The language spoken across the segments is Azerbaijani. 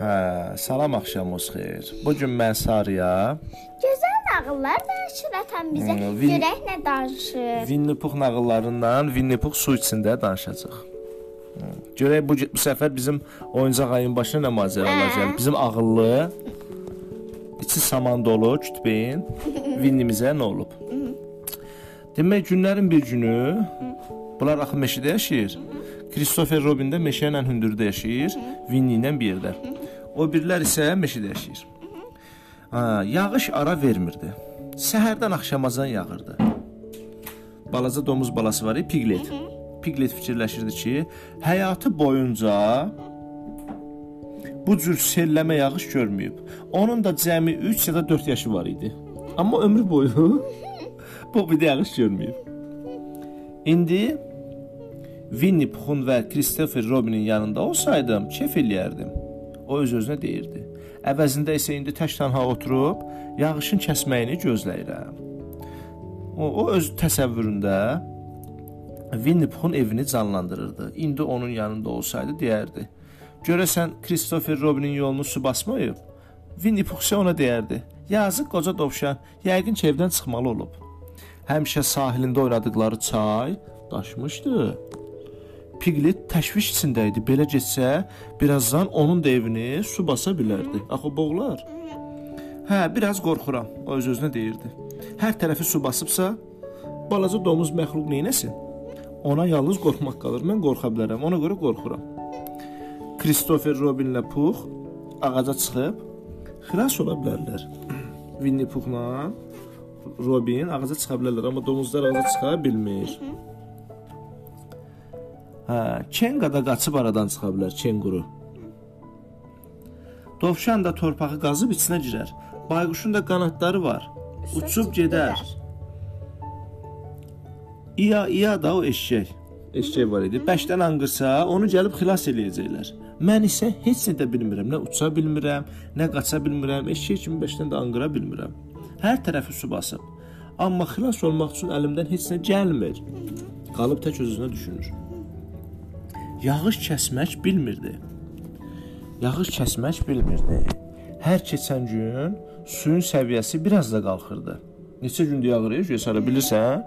Hə, salam axşamınız xeyir. Bu gün mən Sarıya Gözəl nağıllar danışır atan bizə. Hmm, Vin- Görək nə danışır. Winnie Pooh nağıllarından Winnie Pooh su içində danışacağıq. Hı, Görək bu, bu səfər bizim oyuncaq ayın başına nə macəralar Hə. gəlir. Bizim ağıllı içi saman dolu kütbeyin Winnie-mizə nə olub? Demək günlərin bir günü bunlar axı meşədə yaşayır. Christopher Robin də meşə ilə hündürdə yaşayır, Winnie ilə bir yerdə. O birlər isə meşədə yaşayır. Ha, yağış ara vermirdi. Səhərdən axşamacan yağırdı. Balaca domuz balası var, Piglet. Piglet fikirləşirdi ki, həyatı boyunca bu cür selləmə yağış görməyib. Onun da cəmi 3 ya da 4 yaşı var idi. Amma ömrü boyu bu bir yağış görməyib. İndi Winnie Puhun və Christopher Robinin yanında olsaydım, kef eləyərdim. O öz-özünə deyirdi. Əvəzində isə indi tək-tənha oturub yağışın kəsməyini gözləyirəm. O, o öz təsəvvüründə Winnie Puhun evini canlandırırdı. İndi onun yanında olsaydı deyərdi: "Görəsən Christopher Robinin yolunu su basmayıb?" Winnie Puh isə ona deyərdi: "Yazıq qoca dovşan, yəqin evdən çıxmalı olub." Həmişə sahilində oynadıkları çay daşmışdı. Piglet təşviş içində idi. Belə getsə, birazdan onun da evini su basa bilərdi. Axı boğular. Hə, biraz qorxuram. O öz-özünə deyirdi. Hər tərəfi su basıbsa, balaca domuz məxluq neynəsin? Ona yalnız qorxmaq qalır. Mən qorxa bilərəm. Ona görə qorxuram. Christopher Robinlə Pux ağaca çıxıb xilas ola bilərlər. Winnie Puhla Robin ağaca çıxa bilərlər, amma domuzlar ağaca çıxa bilmir. Hə, Kenga da qaçıb aradan çıxa bilər, kenguru. Dovşan da torpağı qazıb içinə girər. Bayquşun da qanadları var. Uçub gedər. İya, iya da o eşşək. Eşşək var idi. Bəşdən anqırsa, onu gəlib xilas eləyəcəklər. Mən isə heç nə də bilmirəm. Nə uça bilmirəm, nə qaça bilmirəm. Eşşək kimi bəşdən də anqıra bilmirəm. Hər tərəfi su basıb. Amma xilas olmaq üçün əlimdən heç nə gəlmir. Qalıb tək özünə düşünür. Yağış kəsmək bilmirdi. Yağış kəsmək bilmirdi. Hər keçən gün suyun səviyyəsi biraz da qalxırdı. Neçə gündür yağır, Göysara bilirsən?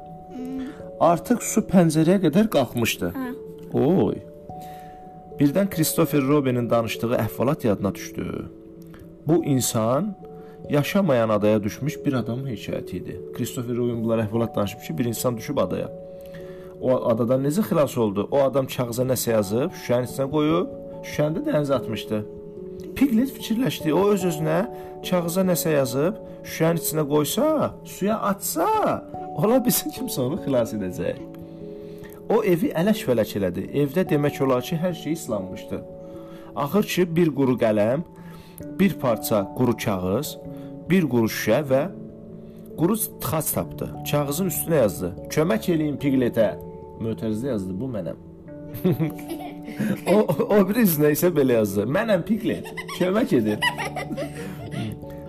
Artıq su pəncərəyə qədər qalxmışdı. Oy. Birdən Christopher Robinin danışdığı əhvalat yadına düşdü. Bu insan yaşamayan adaya düşmüş bir adamın hekayəti idi. Christopher Robin bunlar əhvalat danışıb ki, bir insan düşüb adaya. O adadan necə xilas oldu? O adam kağıza nəsə yazıb, şüşənin içinə qoyub, şüşəni də dənizə atmışdı. Piglet fikirləşdi. O öz-özünə kağıza nəsə yazıb, şüşənin içinə qoysa, suya atsa, ola bilsin kimsə onu xilas edəcək. O evi ələş-vələk elədi. Evdə demək olar ki, hər şey islanmışdı. Axır ki, bir quru qələm, bir parça quru kağız, bir quru şüşə və quru tıxac tapdı. Kağızın üstünə yazdı: "Kömək eləyin Pigletə." Mötərizdə yazdı: "Bu mənəm." o, o bir üzünə isə belə yazdı: "Mənəm Piglet. Kömək edin."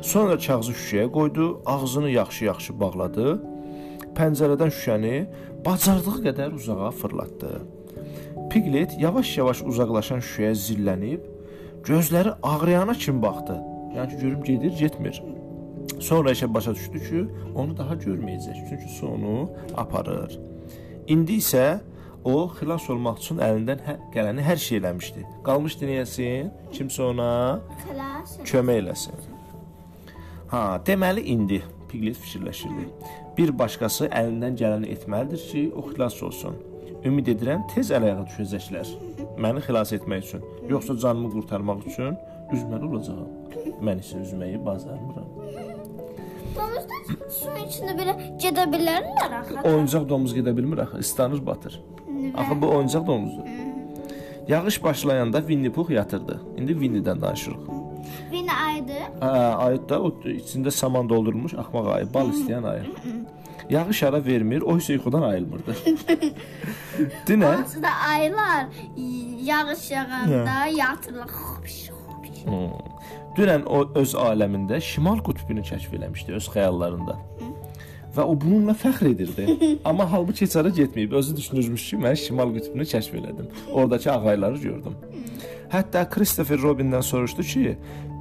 Sonra kağızı şüşəyə qoydu, ağzını yaxşı-yaxşı bağladı. Pəncərədən şüşəni bacardığı qədər uzağa fırlatdı. Piglet yavaş-yavaş uzaqlaşan şüşəyə zillənib, gözləri ağrıyana kimi baxdı. Yəni ki, görüm gedir, getmir. Sonra isə başa düşdü ki, onu daha görməyəcək, çünki su onu aparır. İndi isə o xilas olmaq üçün əlindən hər, gələni hər şey eləmişdi. Qalmışdı niyəsin? Kimsə ona Xilas. kömək eləsin. Ha, deməli indi Piglet fikirləşirdi. Bir başqası əlindən gələni etməlidir ki, o xilas olsun. Ümid edirəm tez əl-ayağa düşəcəklər. Məni xilas etmək üçün, yoxsa canımı qurtarmaq üçün üzməli olacağam. Mən isə üzməyi bacarmıram. Domuzlar suyun içində belə gedə bilərlər axı. Oyuncaq domuz gedə bilmir axı, islanır, batır. Axı bu oyuncaq domuzdur. Yağış başlayanda Winnie Pooh yatırdı. İndi Winnie-dən danışırıq. Vini aydı. Hə, ayı da o içində saman doldurulmuş axmaq ayı, bal istəyən ayı. Yağış ara vermir, o isə yuxudan ayılmırdı. Dinə Aslında aylar yağış yağanda yatırlar. Xopiş, xopiş. Dünən o öz aləmində şimal qütbünü kəşf eləmişdi öz xəyallarında. Və o bununla fəxr edirdi. Amma halbuki heç hara getməyib. Özü düşünürmüş ki, mən şimal qütbünü kəşf elədim. Oradakı ağayları gördüm. Hətta Christopher Robin-dən soruşdu ki,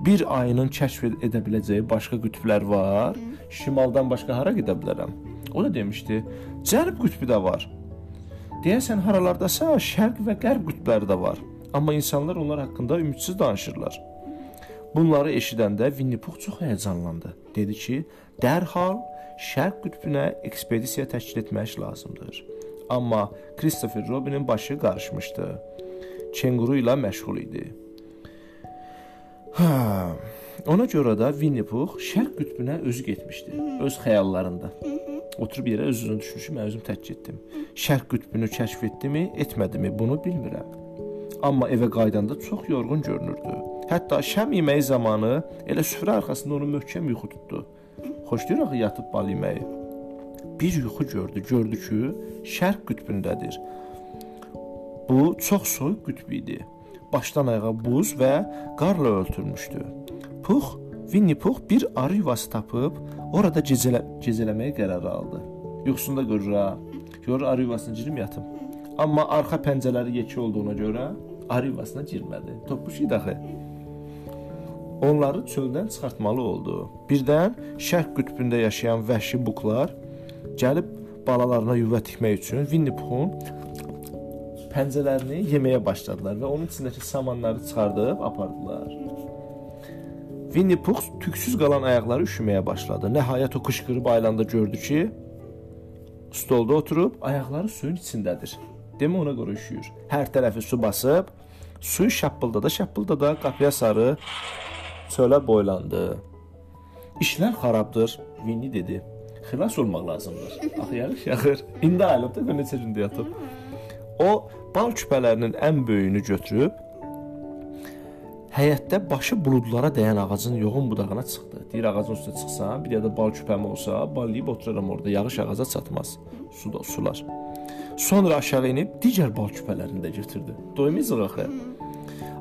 bir ayının kəşf edə biləcəyi başqa qütblər var. Şimaldan başqa hara gedə bilərəm? O da demişdi, Cənub qütbü də var. Deyəsən haralardasa şərq və qərb qütbləri də var. Amma insanlar onlar haqqında ümidsiz danışırlar. Bunları eşidəndə Winnie Pux çox həyəcanlandı. Dedi ki, dərhal şərq qütbünə ekspedisiya təşkil etmək lazımdır. Amma Christopher Robinin başı qarışmışdı. Kenguru ilə məşğul idi. Hə, ona görə də Winnie Pux şərq qütbünə özü getmişdi, öz xəyallarında. Oturub yerə öz-özünə düşmüş, mən özüm tək getdim. Şərq qütbünü kəşf etdimi, etmədimi, bunu bilmirəm. Amma evə qayıdanda çox yorğun görünürdü. Hətta şəm yeməyi zamanı elə süfrə arxasında onu möhkəm yuxu tutdu. Xoşlayır axı yatıb bal yeməyi. Bir yuxu gördü, gördü ki, şərq qütbündədir. Bu çox soyuq qütb idi. Başdan ayağa buz və qarla örtülmüşdü. Pux, Winnie Pux bir arı yuvası tapıb orada gecələ gecələməyə qərar aldı. Yuxusunda görür ha. Görür arı yuvasına girim yatım. Amma arxa pəncələri yekə olduğuna görə arı yuvasına girmədi. Topuş idi axı. Onları çöldən çıxartmalı oldu. Birdən şərq qütbündə yaşayan vəhşi buklar gəlib balalarına yuva tikmək üçün Winnie Puxun pəncələrini yeməyə başladılar və onun içindəki samanları çıxardıb apardılar. Winnie Pux tüksüz qalan ayaqları üşüməyə başladı. Nəhayət o qışqırıb ayılanda gördü ki, stolda oturub ayaqları suyun içindədir. Demə ona görə üşüyür. Hər tərəfi su basıb, suyu şappıldada şappıldada qapıya sarı çölə boylandı. İşlər xarabdır, Winnie dedi. Xilas olmaq lazımdır. Axı yağış yağır. İndi ayılıb da neçə gündə yatıb. O bal küpələrinin ən böyüyünü götürüb həyətdə başı buludlara dəyən ağacın yoğun budağına çıxdı. Deyir ağacın üstə çıxsam, bir da bal küpəmi olsa, bal yeyib oturaram orada. Yağış ağaca çatmaz. Su da sular. Sonra aşağı enib digər bal küpələrini də götürdü. Doymayacaq axı.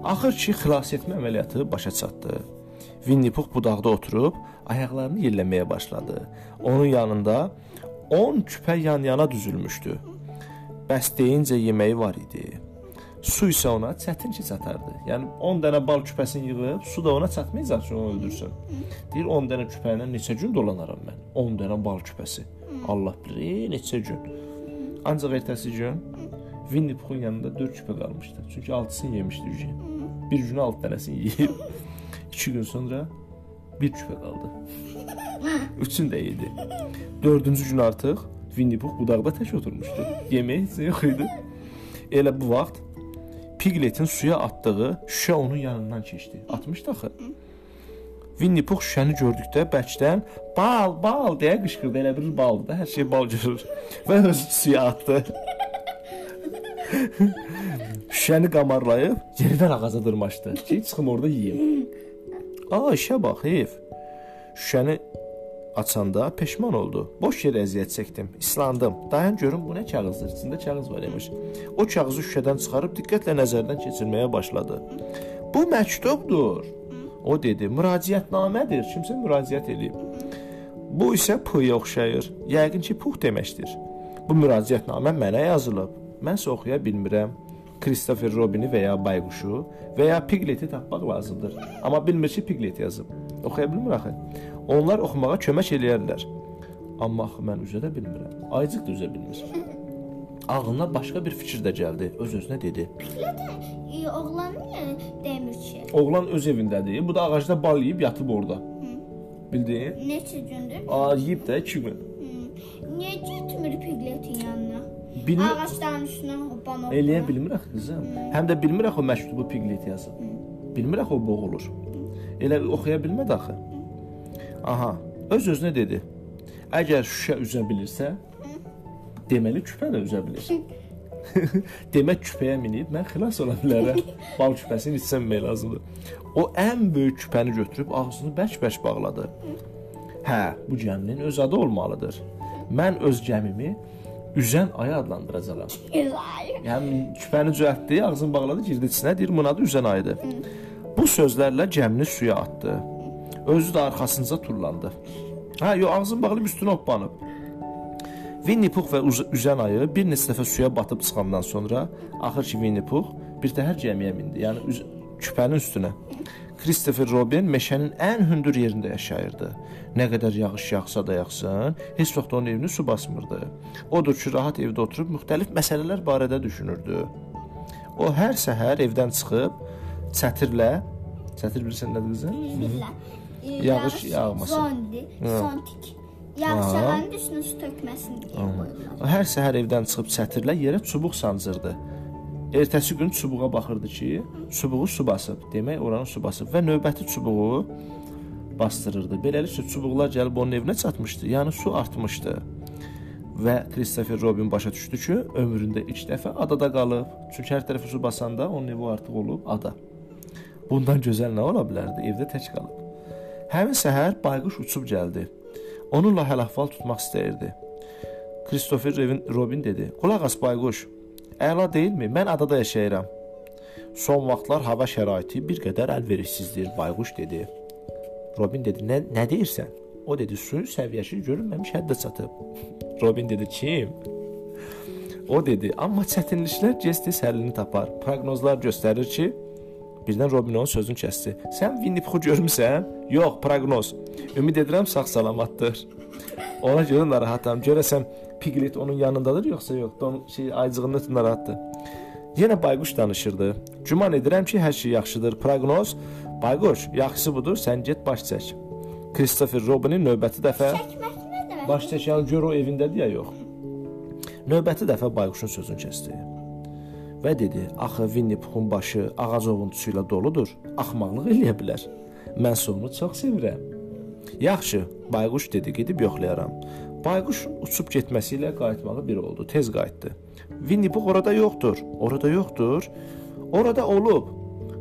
Axır ki, xilas etmə əməliyyatı başa çatdı. Winnie Pux budaqda oturub ayaqlarını yelləməyə başladı. Onun yanında 10 küpə yan-yana düzülmüşdü. Bəs deyincə yeməyi var idi. Su isə ona çətin ki çatardı. Yəni 10 dənə bal küpəsini yığıb, su da ona çatmayacaq ki, onu öldürsün. Deyir 10 dənə küpə ilə neçə gün dolanaram mən? 10 dənə bal küpəsi. Allah bilir, neçə gün. Ancaq ertəsi gün Winnie Puxun yanında 4 küpə qalmışdı. Çünki 6-sını yemişdi ücə. Bir günə 6 dənəsini yeyib. 2 gün sonra bir küpə qaldı. Üçün də yedi. 4-cü gün artıq Winnie Pux budaqda tək oturmuşdu. Yemək heç yox idi. Elə bu vaxt Pigletin suya atdığı şüşə onun yanından keçdi. Atmışdı axı. Winnie Pux şüşəni gördükdə bəkdən bal, bal deyə qışqırdı. Elə bir baldır da, hər şey bal görür. Və öz suya atdı. Şüşəni qamarlayıb yenidən ağaca dırmaşdı. Ki, çıxım orada yeyim. Aa, işə bax, heyf. Şüşəni açanda peşman oldu. Boş yerə əziyyət çəkdim. İslandım. Dayan görüm bu nə kağızdır? İçində kağız var imiş. O kağızı şüşədən çıxarıb diqqətlə nəzərdən keçirməyə başladı. Bu məktubdur. O dedi, müraciətnamədir. Kimsə müraciət edib. Bu isə P-yə oxşayır. Yəqin ki, Puh deməkdir. Bu müraciətnamə mənə yazılıb. Mən isə oxuya bilmirəm. Christopher Robini və ya Bayquşu və ya Pigleti tapmaq lazımdır. Amma bilmir ki, Piglet yazıb. Oxuya bilmir axı. Onlar oxumağa kömək eləyərlər. Amma axı mən üzə də bilmirəm. Aycıq da üzə bilmir. Ağlına başqa bir fikir də gəldi. Öz-özünə dedi. E, oğlan niyə demir ki? Oğlan öz evindədir. Bu da ağacda bal yeyib yatıb orada. Bildin? Neçə gündür? Aa, yeyib də 2 gün. Bilmir, Ağacların üstünə hoppan hoppan. eləyə bilmir axı qızım. Həm də bilmir axı o məktubu Piglet yazıb. Bilmir axı o boğulur. Elə oxuya bilmədi axı. Aha, öz-özünə dedi. Əgər şüşə üzə bilirsə, deməli küpə də üzə bilir. Demək küpəyə minib mən xilas ola bilərəm. Bal küpəsini içsəmək lazımdır. O ən böyük küpəni götürüb ağzını bərk-bərk bağladı. Hə, bu gəminin öz adı olmalıdır. Mən öz gəmimi üzən ayı adlandıracağam. Yəni küpəni düzəltdi, ağzını bağladı, girdi içinə, deyir bunun adı üzən ayıdır. Bu sözlərlə gəmini suya atdı. Özü də arxasınca tullandı. Hə, yo ağzını bağlayıb üstünə hoppanıb. Winnie Pux və üzən ayı bir neçə dəfə suya batıb çıxandan sonra axır ki Winnie Pux bir təhər gəmiyə mindi. Yəni küpənin üstünə. Christopher Robin meşənin ən hündür yerində yaşayırdı. Nə qədər yağış yağsa da yağsın, heç vaxt onun evini su basmırdı. Odur ki, rahat evdə oturub müxtəlif məsələlər barədə düşünürdü. O hər səhər evdən çıxıb sətirlə, sətir bilirsən nədir qızım? Bilirlər. Yağış yağması. Zondi, zontik. Yağış yağanın üstünə su tökməsin deyə qoyurlar. O hər səhər evdən çıxıb sətirlə yerə çubuq sancırdı. Ertəsi gün çubuğa baxırdı ki, çubuğu su basıb. Demək, oranı su basıb və növbəti çubuğu bastırırdı. Beləliklə çubuqlar gəlib onun evinə çatmışdı. Yəni su artmışdı. Və Christopher Robin başa düşdü ki, ömründə ilk dəfə adada qalıb. Çünki hər tərəfi su basanda onun evi artıq olub ada. Bundan gözəl nə ola bilərdi? Evdə tək qalıb. Həmin səhər bayquş uçub gəldi. Onunla həl-əhval tutmaq istəyirdi. Christopher Robin dedi: "Qulaq as bayquş. Əla deyilmi? Mən adada yaşayıram." Son vaxtlar hava şəraiti bir qədər əlverişsizdir, bayquş dedi. Robin dedi: "Nə nə deyirsən?" O dedi: "Suyun səviyyəsi görünməmiş həddə çatıb." Robin dedi: "Kim?" O dedi: "Amma çətinliklər gec-tez həllini tapar. Proqnozlar göstərir ki, Birdən Robin onun sözünü kəsdi. Sən Winnie Pooh görmüsən? Yox, proqnoz. Ümid edirəm sağ-salamatdır. Ona görə narahatam. Görəsən Piglet onun yanındadır yoxsa yox? Don şey aycığında narahatdır. Yenə bayquş danışırdı. Güman edirəm ki, hər şey yaxşıdır. Proqnoz Bayquş, yaxşısı budur, sən get baş çək. Christopher Robinin növbəti dəfə Çəkmək nə demək? baş çəkən gör o evindədir ya yox. Növbəti dəfə bayquşun sözünü kəsdi. Və dedi: "Axı Winnie Pooh'un başı ağac ovuntusu ilə doludur. Axmaqlıq eləyə bilər. Mən onu çox sevirəm." Yaxşı, bayquş dedi, gedib yoxlayaram. Bayquşun uçub getməsi ilə qayıtmağı bir oldu. Tez qayıtdı. Winnie Pooh orada yoxdur. Orada yoxdur. Orada olub.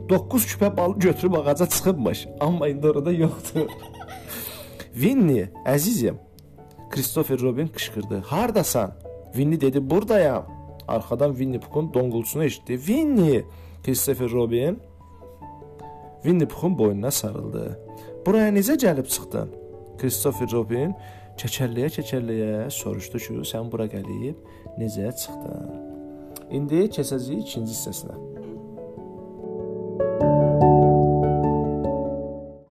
9 küpə bal götürüb ağaca çıxıbmış, amma indi orada yoxdur. Winnie, əzizim. Christopher Robin qışqırdı. Hardasan? Winnie dedi, "Burdayam." Arxadan Winnie Pooh'un donqultusunu eşitdi. "Winnie!" Christopher Robin Winnie Pooh'un boynuna sarıldı. "Buraya necə gəlib çıxdın?" Christopher Robin kəkəlləyə-kəkəlləyə soruşdu ki, "Sən bura gəlib necə çıxdın?" İndi keçəcəyik ikinci hissəsinə.